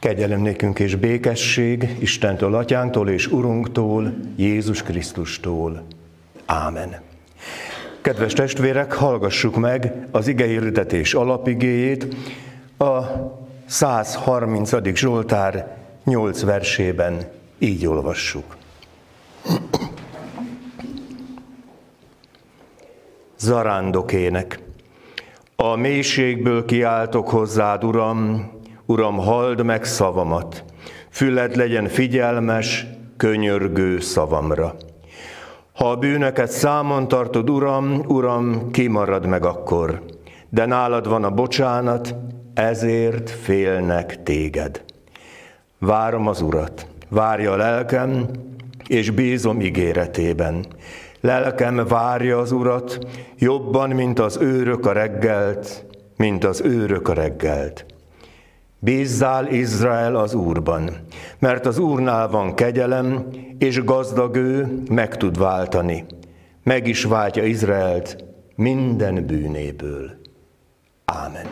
Kegyelem nékünk és békesség Istentől, Atyánktól és Urunktól, Jézus Krisztustól. Ámen. Kedves testvérek, hallgassuk meg az igehirdetés alapigéjét a 130. Zsoltár 8 versében. Így olvassuk. Zarándokének. A mélységből kiáltok hozzád, Uram, Uram, halld meg szavamat, füled legyen figyelmes, könyörgő szavamra. Ha a bűnöket számon tartod, Uram, Uram, kimarad meg akkor, de nálad van a bocsánat, ezért félnek téged. Várom az Urat, várja a lelkem, és bízom ígéretében. Lelkem várja az Urat, jobban, mint az őrök a reggelt, mint az őrök a reggelt. Bízzál Izrael az Úrban, mert az Úrnál van kegyelem, és gazdag ő meg tud váltani. Meg is váltja Izraelt minden bűnéből. Ámen.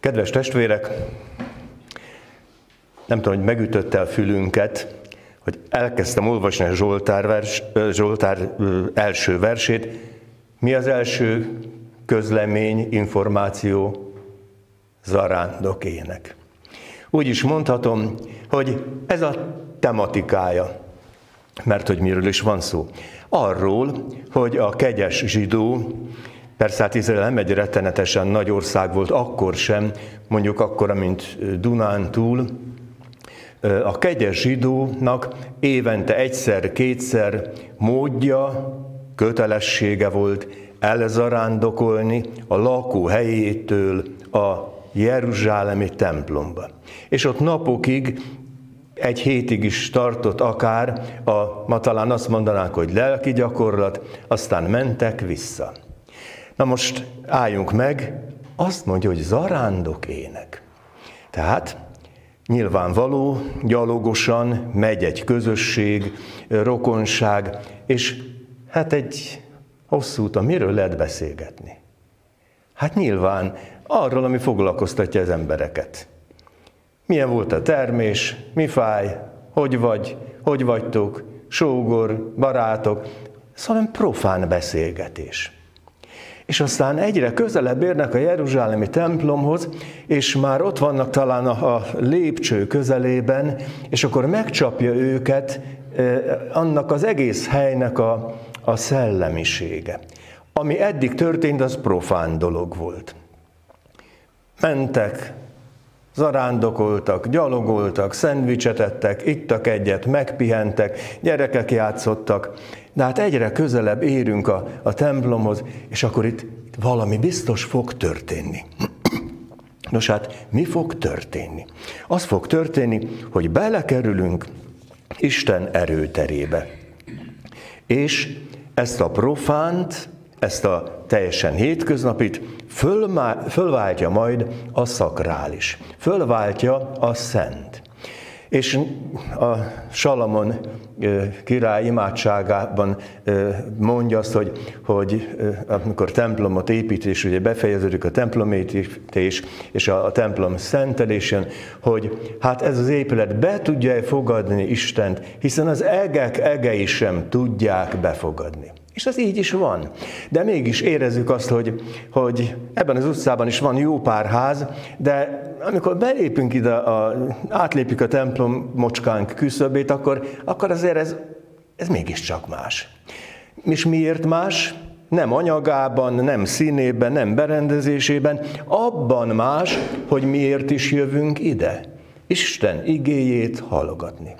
Kedves testvérek, nem tudom, hogy megütötte a fülünket, hogy elkezdtem olvasni a Zsoltár, vers, Zsoltár első versét. Mi az első közlemény, információ? Zarándokének. Úgy is mondhatom, hogy ez a tematikája, mert hogy miről is van szó. Arról, hogy a kegyes zsidó, persze hát Izrael nem egy rettenetesen nagy ország volt akkor sem, mondjuk akkora, mint Dunán túl, a kegyes zsidónak évente egyszer-kétszer módja, kötelessége volt elzarándokolni a lakóhelyétől a Jeruzsálemi templomba. És ott napokig, egy hétig is tartott akár, a, ma talán azt mondanánk, hogy lelki gyakorlat, aztán mentek vissza. Na most álljunk meg, azt mondja, hogy zarándok ének. Tehát Nyilvánvaló, gyalogosan megy egy közösség, rokonság, és hát egy hosszú úton miről lehet beszélgetni? Hát nyilván arról, ami foglalkoztatja az embereket. Milyen volt a termés, mi fáj, hogy vagy, hogy vagytok, sógor, barátok, szóval profán beszélgetés és aztán egyre közelebb érnek a Jeruzsálemi templomhoz, és már ott vannak talán a, lépcső közelében, és akkor megcsapja őket eh, annak az egész helynek a, a szellemisége. Ami eddig történt, az profán dolog volt. Mentek, zarándokoltak, gyalogoltak, szendvicset ettek, ittak egyet, megpihentek, gyerekek játszottak, de hát egyre közelebb érünk a, a templomhoz, és akkor itt, itt valami biztos fog történni. Nos hát, mi fog történni? Az fog történni, hogy belekerülünk Isten erőterébe. És ezt a profánt, ezt a teljesen hétköznapit fölváltja majd a szakrális. Fölváltja a szent. És a Salamon király imádságában mondja azt, hogy, hogy amikor templomot épít, és ugye befejeződik a templomépítés és a, a templom szentelésen, hogy hát ez az épület be tudja fogadni Istent, hiszen az egek egei sem tudják befogadni. És az így is van. De mégis érezzük azt, hogy, hogy ebben az utcában is van jó pár ház, de amikor belépünk ide, a, átlépjük a templom mocskánk küszöbét, akkor, akkor azért ez, ez mégiscsak más. És miért más? Nem anyagában, nem színében, nem berendezésében, abban más, hogy miért is jövünk ide. Isten igéjét hallgatni.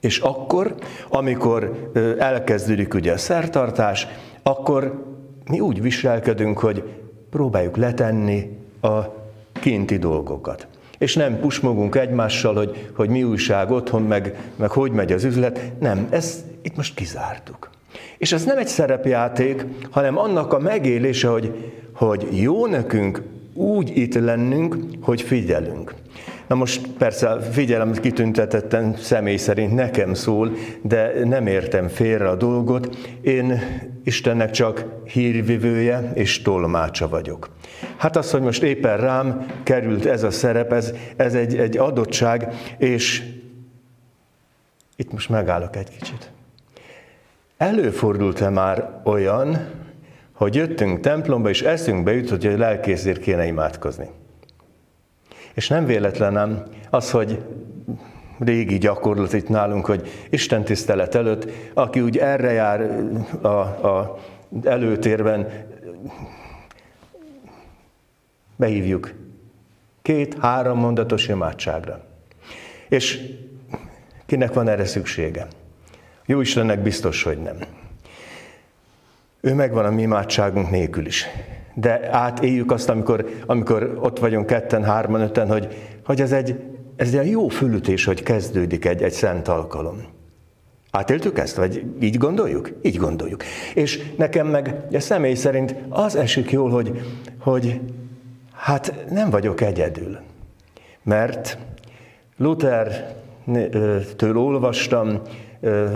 És akkor, amikor elkezdődik ugye a szertartás, akkor mi úgy viselkedünk, hogy próbáljuk letenni a kinti dolgokat. És nem pusmogunk egymással, hogy, hogy mi újság otthon, meg, meg hogy megy az üzlet. Nem, ezt itt most kizártuk. És ez nem egy szerepjáték, hanem annak a megélése, hogy, hogy jó nekünk úgy itt lennünk, hogy figyelünk. Na most persze figyelem kitüntetetten személy szerint nekem szól, de nem értem félre a dolgot. Én Istennek csak hírvivője és tolmácsa vagyok. Hát az, hogy most éppen rám került ez a szerep, ez, ez egy, egy adottság, és itt most megállok egy kicsit. Előfordult-e már olyan, hogy jöttünk templomba, és eszünkbe jutott, hogy a lelkészért kéne imádkozni? És nem véletlenem az, hogy régi gyakorlat itt nálunk, hogy Isten tisztelet előtt, aki úgy erre jár a, a előtérben, behívjuk két-három mondatos imádságra. És kinek van erre szüksége? Jó Istennek biztos, hogy nem. Ő megvan a mi imádságunk nélkül is de átéljük azt, amikor, amikor ott vagyunk ketten, hárman, öten, hogy, hogy ez, egy, ez egy jó fülütés, hogy kezdődik egy, egy szent alkalom. Átéltük ezt, vagy így gondoljuk? Így gondoljuk. És nekem meg a személy szerint az esik jól, hogy, hogy hát nem vagyok egyedül. Mert Luther-től olvastam,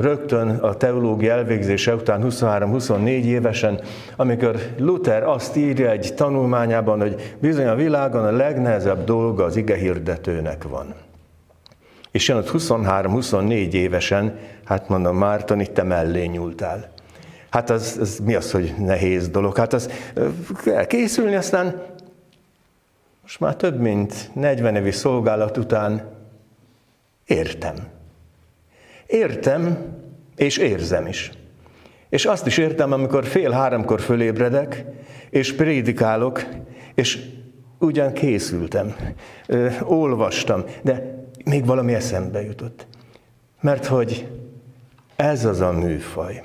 rögtön a teológia elvégzése után 23-24 évesen, amikor Luther azt írja egy tanulmányában, hogy bizony a világon a legnehezebb dolga az ige hirdetőnek van. És jön ott 23-24 évesen, hát mondom, Márton, itt te mellé nyúltál. Hát az, az mi az, hogy nehéz dolog? Hát az kell készülni, aztán most már több mint 40 évi szolgálat után értem. Értem, és érzem is. És azt is értem, amikor fél háromkor fölébredek, és prédikálok, és ugyan készültem, ö, olvastam, de még valami eszembe jutott. Mert hogy ez az a műfaj,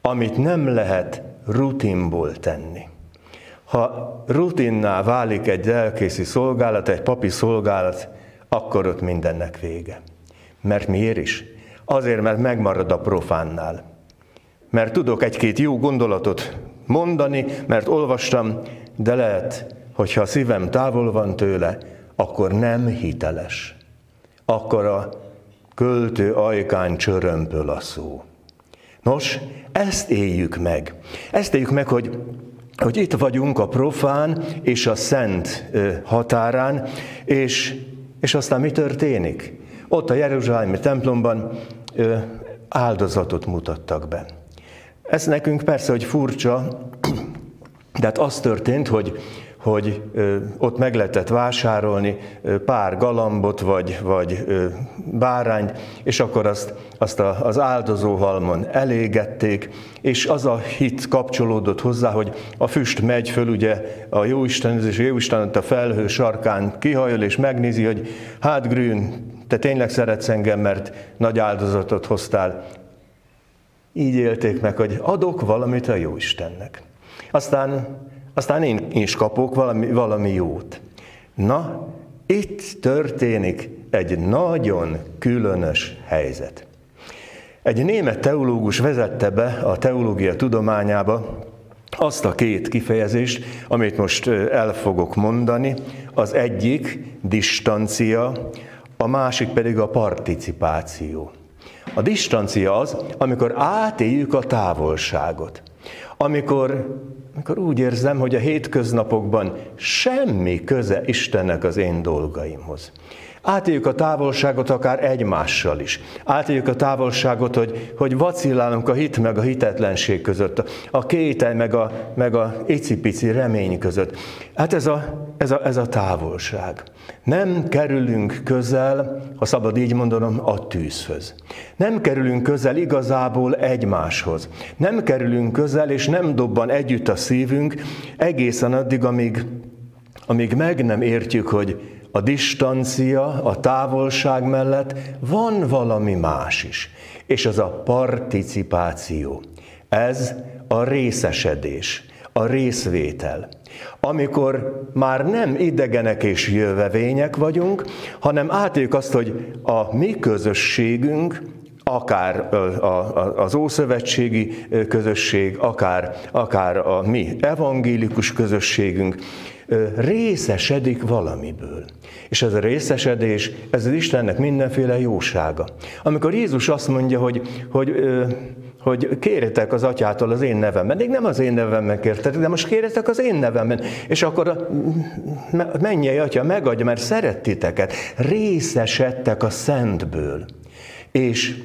amit nem lehet rutinból tenni. Ha rutinná válik egy lelkészi szolgálat, egy papi szolgálat, akkor ott mindennek vége. Mert miért is? Azért, mert megmarad a profánnál. Mert tudok egy-két jó gondolatot mondani, mert olvastam, de lehet, hogyha a szívem távol van tőle, akkor nem hiteles. Akkor a költő ajkán csörömpöl a szó. Nos, ezt éljük meg. Ezt éljük meg, hogy, hogy itt vagyunk a profán és a szent határán, és, és aztán mi történik? Ott a Jeruzsálemi templomban áldozatot mutattak be. Ez nekünk persze, hogy furcsa, de hát az történt, hogy, hogy ott meg lehetett vásárolni pár galambot, vagy, vagy bárányt, és akkor azt, azt az áldozóhalmon elégették, és az a hit kapcsolódott hozzá, hogy a füst megy föl, ugye a Jóisten, és a Jóisten a felhő sarkán kihajol, és megnézi, hogy hát Grün, te tényleg szeretsz engem, mert nagy áldozatot hoztál. Így élték meg, hogy adok valamit a jó Istennek. Aztán, aztán én is kapok valami, valami jót. Na, itt történik egy nagyon különös helyzet. Egy német teológus vezette be a teológia tudományába azt a két kifejezést, amit most el fogok mondani. Az egyik distancia, a másik pedig a participáció. A distancia az, amikor átéljük a távolságot. Amikor, amikor úgy érzem, hogy a hétköznapokban semmi köze Istennek az én dolgaimhoz. Átéljük a távolságot akár egymással is. Átéljük a távolságot, hogy, hogy vacillálunk a hit meg a hitetlenség között, a kétel meg a, meg a icipici remény között. Hát ez a, ez, a, ez a távolság. Nem kerülünk közel, ha szabad így mondanom, a tűzhöz. Nem kerülünk közel igazából egymáshoz. Nem kerülünk közel, és nem dobban együtt a szívünk egészen addig, amíg, amíg meg nem értjük, hogy a distancia, a távolság mellett van valami más is, és az a participáció. Ez a részesedés, a részvétel. Amikor már nem idegenek és jövevények vagyunk, hanem átéljük azt, hogy a mi közösségünk, akár az ószövetségi közösség, akár, akár a mi evangélikus közösségünk, részesedik valamiből. És ez a részesedés, ez az Istennek mindenféle jósága. Amikor Jézus azt mondja, hogy, hogy hogy kérjetek az atyától az én nevemben. Még nem az én nevemben kértetek, de most kérjetek az én nevemben. És akkor a mennyei atya megadja, mert szeret titeket. Részesedtek a szentből. És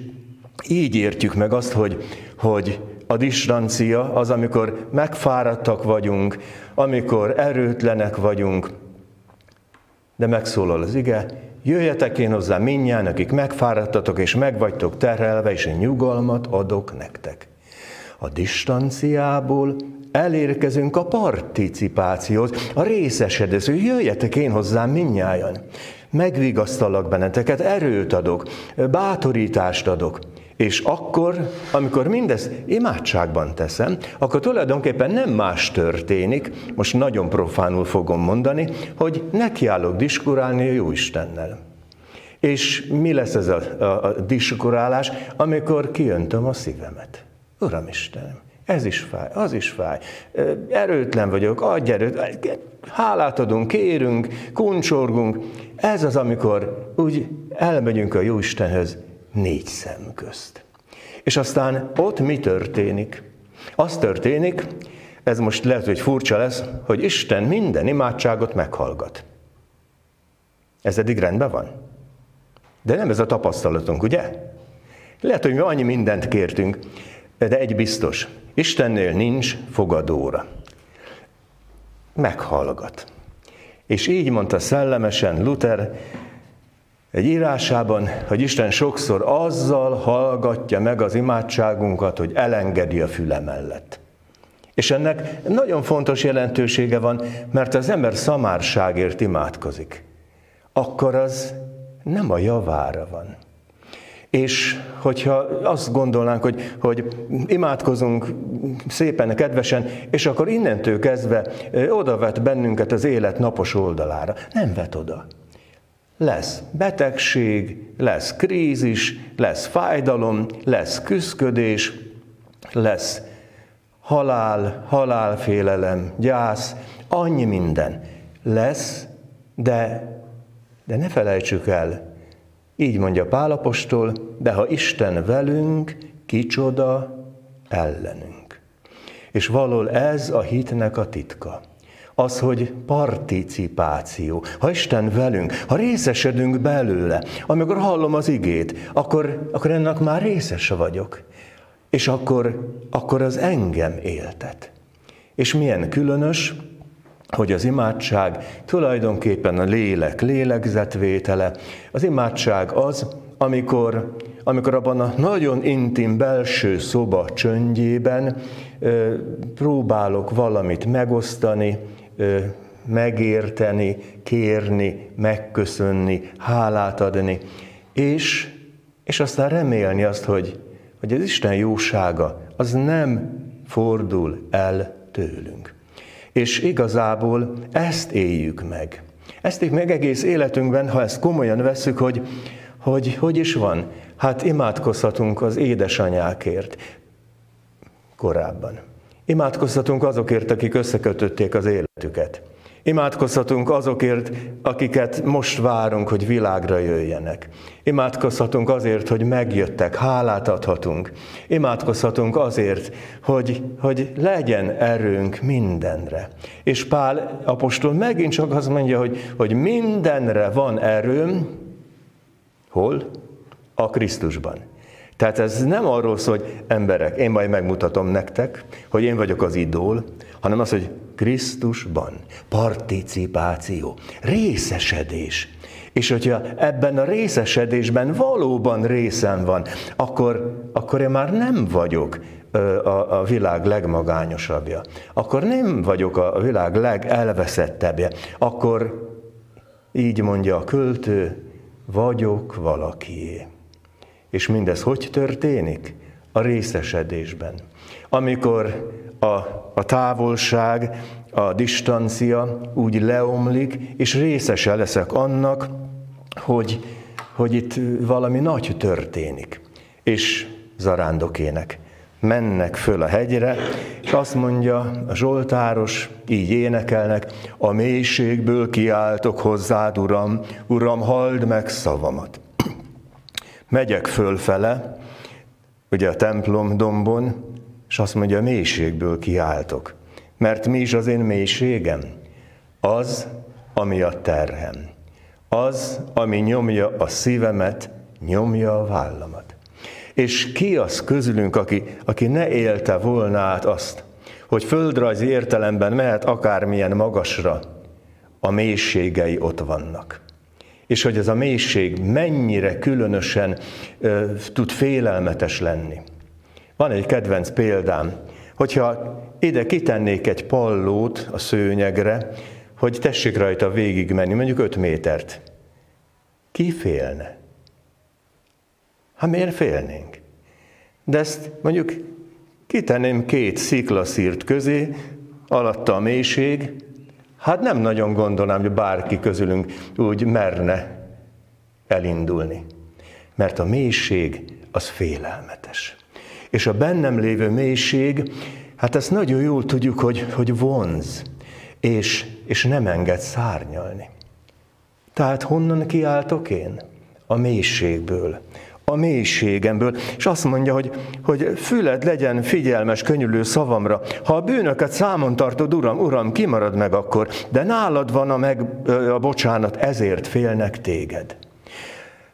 így értjük meg azt, hogy, hogy a distancia az, amikor megfáradtak vagyunk, amikor erőtlenek vagyunk, de megszólal az ige, jöjjetek én hozzá minnyáján, akik megfáradtatok és megvagytok terhelve, és én nyugalmat adok nektek. A distanciából elérkezünk a participációhoz, a részesedés, hogy jöjjetek én hozzám minnyáján. Megvigasztalak benneteket, erőt adok, bátorítást adok. És akkor, amikor mindezt imádságban teszem, akkor tulajdonképpen nem más történik, most nagyon profánul fogom mondani, hogy nekiállok diskurálni a Jóistennel. És mi lesz ez a, a, a diskurálás, amikor kiöntöm a szívemet? Uram Istenem, ez is fáj, az is fáj. Erőtlen vagyok, adj erőt, hálát adunk, kérünk, kuncsorgunk. Ez az, amikor úgy elmegyünk a Jóistenhez, négy szem közt. És aztán ott mi történik? Az történik, ez most lehet, hogy furcsa lesz, hogy Isten minden imádságot meghallgat. Ez eddig rendben van? De nem ez a tapasztalatunk, ugye? Lehet, hogy mi annyi mindent kértünk, de egy biztos, Istennél nincs fogadóra. Meghallgat. És így mondta szellemesen Luther, egy írásában, hogy Isten sokszor azzal hallgatja meg az imádságunkat, hogy elengedi a füle mellett. És ennek nagyon fontos jelentősége van, mert az ember szamárságért imádkozik. Akkor az nem a javára van. És hogyha azt gondolnánk, hogy, hogy imádkozunk szépen, kedvesen, és akkor innentől kezdve oda vet bennünket az élet napos oldalára. Nem vet oda. Lesz betegség, lesz krízis, lesz fájdalom, lesz küszködés, lesz halál, halálfélelem, gyász, annyi minden lesz, de, de ne felejtsük el, így mondja Pálapostól, de ha Isten velünk, kicsoda ellenünk. És való ez a hitnek a titka az, hogy participáció. Ha Isten velünk, ha részesedünk belőle, amikor hallom az igét, akkor, akkor ennek már részese vagyok. És akkor, akkor az engem éltet. És milyen különös, hogy az imádság tulajdonképpen a lélek lélegzetvétele. Az imádság az, amikor, amikor abban a nagyon intim belső szoba csöndjében próbálok valamit megosztani, megérteni, kérni, megköszönni, hálát adni, és, és aztán remélni azt, hogy, hogy az Isten jósága az nem fordul el tőlünk. És igazából ezt éljük meg. Ezt éljük meg egész életünkben, ha ezt komolyan vesszük, hogy hogy, hogy is van. Hát imádkozhatunk az édesanyákért korábban. Imádkozhatunk azokért, akik összekötötték az életüket. Imádkozhatunk azokért, akiket most várunk, hogy világra jöjjenek. Imádkozhatunk azért, hogy megjöttek, hálát adhatunk. Imádkozhatunk azért, hogy, hogy legyen erőnk mindenre. És Pál apostol megint csak azt mondja, hogy, hogy mindenre van erőm, hol? A Krisztusban. Tehát ez nem arról szól, hogy emberek, én majd megmutatom nektek, hogy én vagyok az idól, hanem az, hogy Krisztusban, participáció, részesedés. És hogyha ebben a részesedésben valóban részem van, akkor, akkor én már nem vagyok a, a világ legmagányosabbja. Akkor nem vagyok a világ legelveszettebbje. Akkor így mondja a költő, vagyok valakié. És mindez hogy történik? A részesedésben. Amikor a, a távolság, a distancia úgy leomlik, és részese leszek annak, hogy, hogy itt valami nagy történik. És zarándokének mennek föl a hegyre, és azt mondja a Zsoltáros, így énekelnek, a mélységből kiáltok hozzád, Uram, Uram, halld meg szavamat. Megyek fölfele, ugye a templom dombon, és azt mondja, mélységből kiáltok. Mert mi is az én mélységem? Az, ami a terhem. Az, ami nyomja a szívemet, nyomja a vállamat. És ki az közülünk, aki, aki ne élte volna át azt, hogy földrajzi értelemben mehet akármilyen magasra, a mélységei ott vannak. És hogy ez a mélység mennyire különösen ö, tud félelmetes lenni. Van egy kedvenc példám, hogyha ide kitennék egy pallót a szőnyegre, hogy tessék rajta végig menni, mondjuk 5 métert. Ki félne? Hát miért félnénk? De ezt mondjuk kitenném két sziklaszírt közé, alatta a mélység, hát nem nagyon gondolnám, hogy bárki közülünk úgy merne elindulni. Mert a mélység az félelmetes. És a bennem lévő mélység, hát ezt nagyon jól tudjuk, hogy, hogy vonz, és, és nem enged szárnyalni. Tehát honnan kiáltok én? A mélységből, a mélységemből, és azt mondja, hogy, hogy füled legyen figyelmes, könyülő szavamra. Ha a bűnöket számon tartod, Uram, Uram, kimarad meg akkor, de nálad van a, meg, a bocsánat, ezért félnek téged.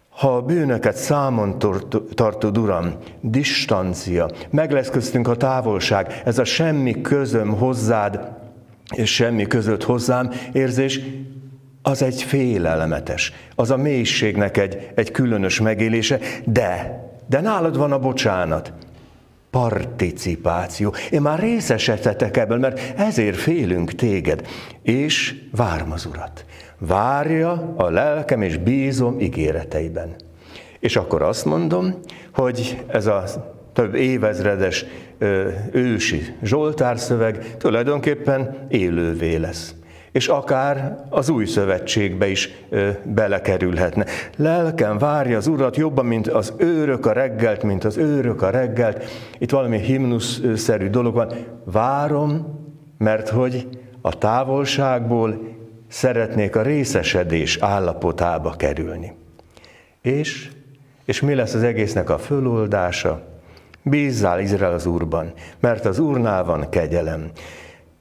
Ha a bűnöket számon tartod, Uram, distancia, meg lesz köztünk a távolság, ez a semmi közöm hozzád, és semmi között hozzám érzés, az egy félelmetes, az a mélységnek egy, egy különös megélése, de, de nálad van a bocsánat. Participáció. Én már részesedhetek ebből, mert ezért félünk téged. És várom az Urat. Várja a lelkem, és bízom ígéreteiben. És akkor azt mondom, hogy ez a több évezredes ősi Zsoltár szöveg tulajdonképpen élővé lesz és akár az új szövetségbe is ö, belekerülhetne. Lelkem várja az Urat jobban, mint az őrök a reggelt, mint az őrök a reggelt. Itt valami himnusz-szerű dolog van. Várom, mert hogy a távolságból szeretnék a részesedés állapotába kerülni. És, és mi lesz az egésznek a föloldása? Bízzál Izrael az Úrban, mert az Úrnál van kegyelem.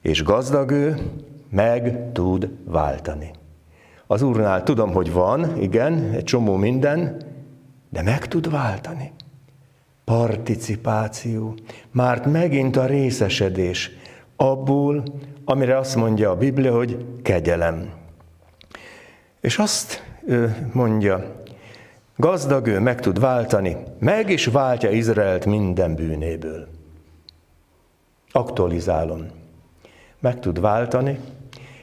És gazdag ő, meg tud váltani. Az Úrnál tudom, hogy van, igen, egy csomó minden, de meg tud váltani. Participáció, már megint a részesedés abból, amire azt mondja a Biblia, hogy kegyelem. És azt mondja, gazdag ő meg tud váltani, meg is váltja Izraelt minden bűnéből. Aktualizálom. Meg tud váltani,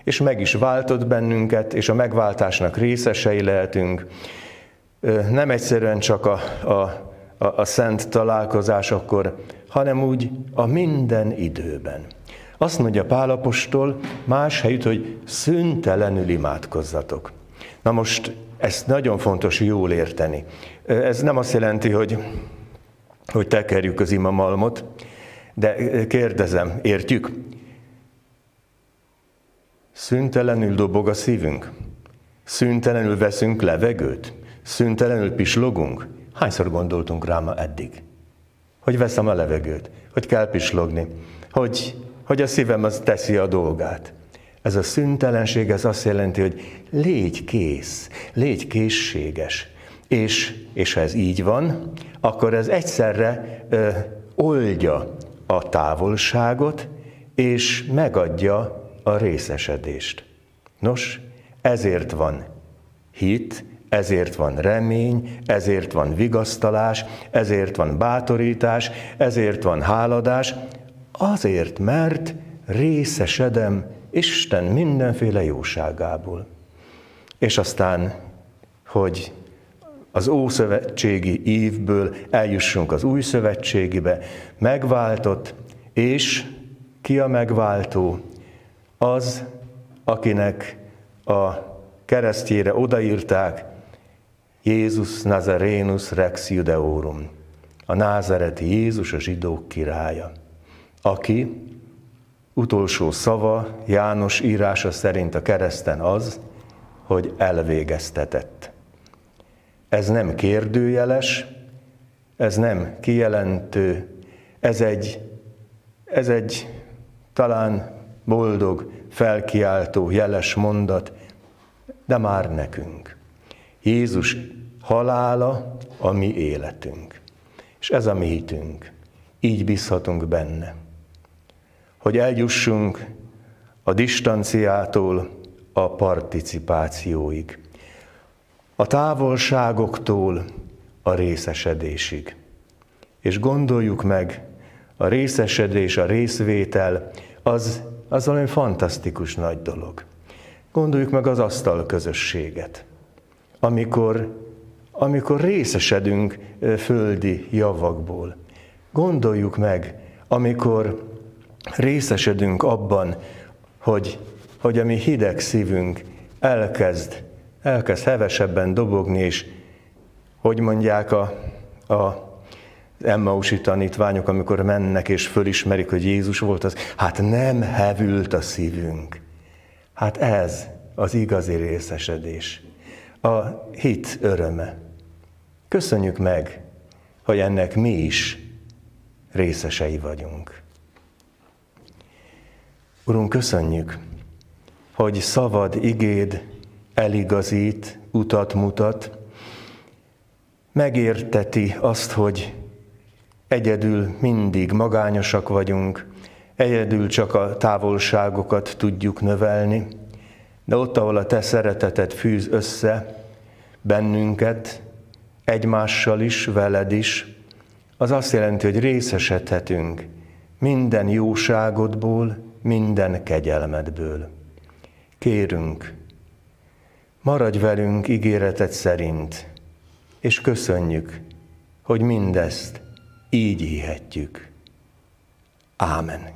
és meg is váltott bennünket, és a megváltásnak részesei lehetünk. Nem egyszerűen csak a, a, a, a szent találkozásokkor, hanem úgy a minden időben. Azt mondja Pálapostól más helyütt, hogy szüntelenül imádkozzatok. Na most ezt nagyon fontos jól érteni. Ez nem azt jelenti, hogy, hogy tekerjük az imamalmot, de kérdezem, értjük? Szüntelenül dobog a szívünk? Szüntelenül veszünk levegőt? Szüntelenül pislogunk? Hányszor gondoltunk rá ma eddig? Hogy veszem a levegőt? Hogy kell pislogni? Hogy, hogy a szívem az teszi a dolgát? Ez a szüntelenség, ez azt jelenti, hogy légy kész, légy készséges. És, és ha ez így van, akkor ez egyszerre ö, oldja a távolságot, és megadja a részesedést. Nos, ezért van hit, ezért van remény, ezért van vigasztalás, ezért van bátorítás, ezért van háladás, azért, mert részesedem Isten mindenféle jóságából. És aztán, hogy az ószövetségi évből eljussunk az új szövetségibe, megváltott, és ki a megváltó? Az, akinek a keresztjére odaírták Jézus Nazarenus Rex Judeorum. a názereti Jézus a zsidók királya, aki utolsó szava János írása szerint a kereszten az, hogy elvégeztetett. Ez nem kérdőjeles, ez nem kijelentő, ez egy, ez egy talán boldog, felkiáltó, jeles mondat, de már nekünk. Jézus halála a mi életünk. És ez a mi hitünk. Így bízhatunk benne. Hogy eljussunk a distanciától a participációig. A távolságoktól a részesedésig. És gondoljuk meg, a részesedés, a részvétel, az, az valami fantasztikus nagy dolog. Gondoljuk meg az asztal közösséget, amikor, amikor részesedünk földi javakból. Gondoljuk meg, amikor részesedünk abban, hogy, hogy a mi hideg szívünk elkezd, elkezd hevesebben dobogni, és hogy mondják a, a Emmausi tanítványok, amikor mennek és fölismerik, hogy Jézus volt az, hát nem hevült a szívünk. Hát ez az igazi részesedés, a hit öröme. Köszönjük meg, hogy ennek mi is részesei vagyunk. Urunk, köszönjük, hogy szavad igéd eligazít, utat mutat, megérteti azt, hogy egyedül mindig magányosak vagyunk, egyedül csak a távolságokat tudjuk növelni, de ott, ahol a te szereteted fűz össze bennünket, egymással is, veled is, az azt jelenti, hogy részesedhetünk minden jóságodból, minden kegyelmedből. Kérünk, maradj velünk ígéretet szerint, és köszönjük, hogy mindezt így hihetjük. Ámen.